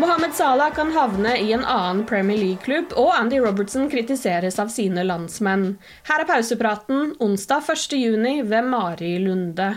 Mohammed Salah kan havne i en annen Premier League-klubb, og Andy Robertson kritiseres av sine landsmenn. Her er pausepraten onsdag 1.6 ved Mari Lunde.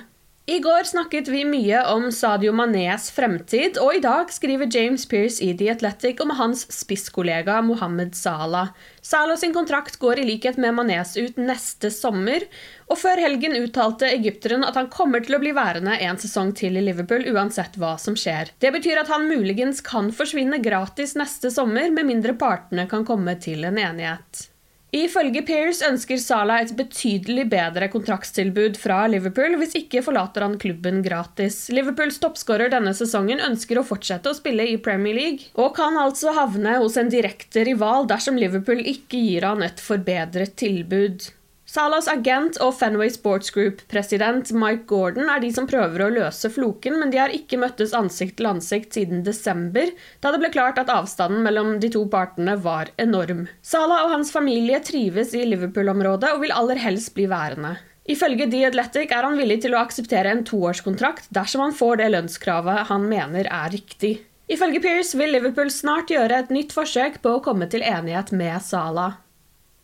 I går snakket vi mye om Sadio Manés fremtid, og i dag skriver James Pearce i The Athletic om hans spisskollega Mohammed Salah. Salah sin kontrakt går i likhet med Manés ut neste sommer, og før helgen uttalte egypteren at han kommer til å bli værende en sesong til i Liverpool uansett hva som skjer. Det betyr at han muligens kan forsvinne gratis neste sommer, med mindre partene kan komme til en enighet. Ifølge Pears ønsker Salah et betydelig bedre kontraktstilbud fra Liverpool, hvis ikke forlater han klubben gratis. Liverpools toppskårer denne sesongen ønsker å fortsette å spille i Premier League, og kan altså havne hos en direkte rival dersom Liverpool ikke gir han et forbedret tilbud. Salahs agent og Fenway Sports Group-president Mike Gordon er de som prøver å løse floken, men de har ikke møttes ansikt til ansikt siden desember, da det ble klart at avstanden mellom de to partene var enorm. Salah og hans familie trives i Liverpool-området og vil aller helst bli værende. Ifølge The Athletic er han villig til å akseptere en toårskontrakt dersom han får det lønnskravet han mener er riktig. Ifølge Pearce vil Liverpool snart gjøre et nytt forsøk på å komme til enighet med Salah.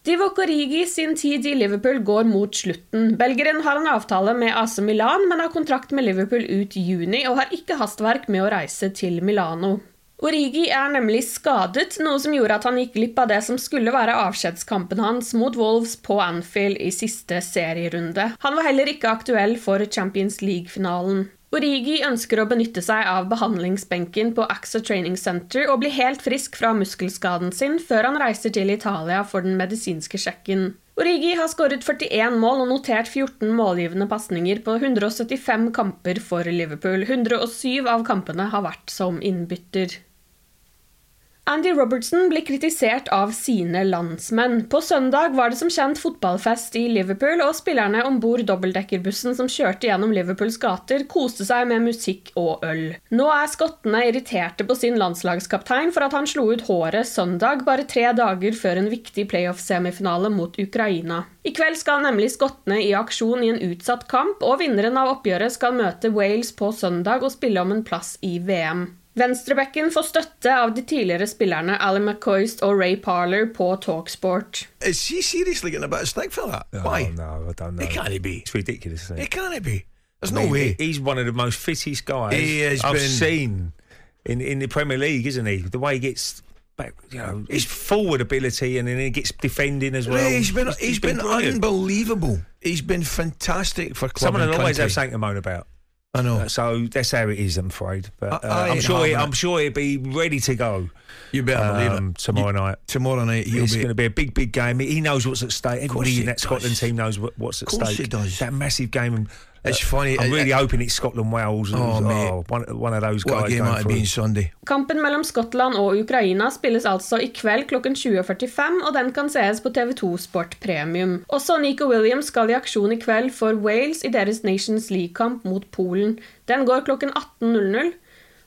Divock Origi sin tid i Liverpool går mot slutten. Belgeren har en avtale med AC Milan, men har kontrakt med Liverpool ut juni og har ikke hastverk med å reise til Milano. Origi er nemlig skadet, noe som gjorde at han gikk glipp av det som skulle være avskjedskampen hans mot Wolves på Anfield i siste serierunde. Han var heller ikke aktuell for Champions League-finalen. Origi ønsker å benytte seg av behandlingsbenken på AXA Training Center og bli helt frisk fra muskelskaden sin før han reiser til Italia for den medisinske sjekken. Origi har skåret 41 mål og notert 14 målgivende pasninger på 175 kamper for Liverpool. 107 av kampene har vært som innbytter. Andy Robertson blir kritisert av sine landsmenn. På søndag var det som kjent fotballfest i Liverpool, og spillerne om bord dobbeltdekkerbussen som kjørte gjennom Liverpools gater, koste seg med musikk og øl. Nå er skottene irriterte på sin landslagskaptein for at han slo ut håret søndag, bare tre dager før en viktig playoff-semifinale mot Ukraina. I kveld skal nemlig skottene i aksjon i en utsatt kamp, og vinneren av oppgjøret skal møte Wales på søndag og spille om en plass i VM. Venstrebekken får støtte av de tidligere spillerne Ali McCoist og Ray Parler på Talksport. Eh, Is he seriously getting a bit of stick for that? Why? No, I don't know. It can't be. It's ridiculous. Isn't it? It can't be. There's I no mean, way. He's one of the most fittest guys He has I've been- seen in in the Premier League, isn't he? The way he gets back, you know, his forward ability, and then he gets defending as well. he's been he's been, brilliant. unbelievable. He's been fantastic for club Someone and will always country. have something to moan about. I know. Uh, so that's how it is, I'm afraid. But I- uh, I I'm sure he, I'm sure he'll be ready to go. You better believe um, it. tomorrow You- night. Tomorrow night he'll it's be. going to be a big, big game. He knows what's at stake. course Everybody in that Scotland team knows what, what's at Course stake. he does. That massive game. It's funny. I'm really hoping it's Scotland Wales. Oh, oh, one, one of those guys. game going through. Sunday. Kampen mellom Skottland og Ukraina spilles altså i kveld klokken 20.45, og den kan sees på TV2 Sport Premium. Også Nico Williams skal i aksjon i kveld for Wales i deres Nations League-kamp mot Polen. Den går klokken 18.00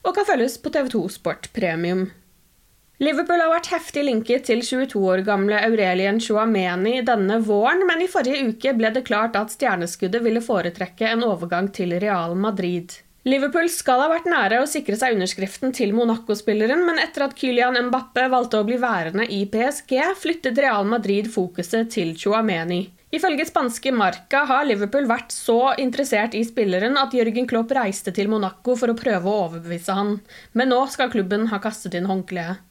og kan følges på TV2 Sport Premium. Liverpool har vært heftig linket til 22 år gamle Aurelien Chouameni denne våren, men i forrige uke ble det klart at stjerneskuddet ville foretrekke en overgang til Real Madrid. Liverpool skal ha vært nære å sikre seg underskriften til Monaco-spilleren, men etter at Kylian Mbappe valgte å bli værende i PSG, flyttet Real Madrid fokuset til Chouameni. Ifølge spanske Marca har Liverpool vært så interessert i spilleren at Jørgen Klopp reiste til Monaco for å prøve å overbevise han, men nå skal klubben ha kastet inn håndkleet.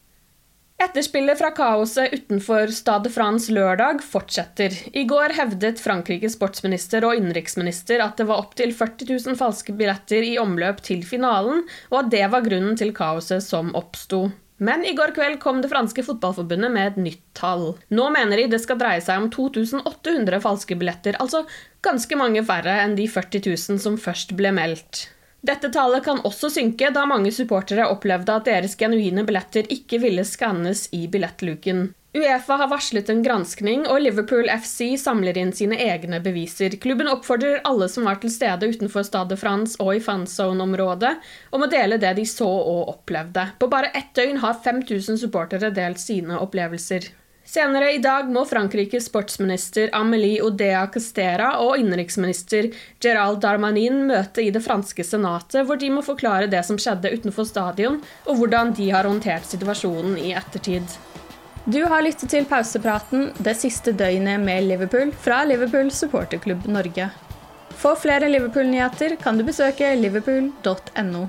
Etterspillet fra kaoset utenfor Stade France lørdag fortsetter. I går hevdet Frankrikes sportsminister og innenriksminister at det var opptil 40 000 falske billetter i omløp til finalen, og at det var grunnen til kaoset som oppsto. Men i går kveld kom det franske fotballforbundet med et nytt tall. Nå mener de det skal dreie seg om 2800 falske billetter, altså ganske mange færre enn de 40 000 som først ble meldt. Dette tallet kan også synke, da mange supportere opplevde at deres genuine billetter ikke ville skannes i billettluken. Uefa har varslet en granskning, og Liverpool FC samler inn sine egne beviser. Klubben oppfordrer alle som var til stede utenfor Stade France og i fanzone-området, om å dele det de så og opplevde. På bare ett døgn har 5000 supportere delt sine opplevelser. Senere i dag må Frankrikes sportsminister Amélie Odea Castera og innenriksminister Gerald Darmanin møte i det franske senatet, hvor de må forklare det som skjedde utenfor stadion, og hvordan de har håndtert situasjonen i ettertid. Du har lyttet til pausepraten det siste døgnet med Liverpool fra Liverpool supporterklubb Norge. For flere Liverpool-nyheter kan du besøke liverpool.no.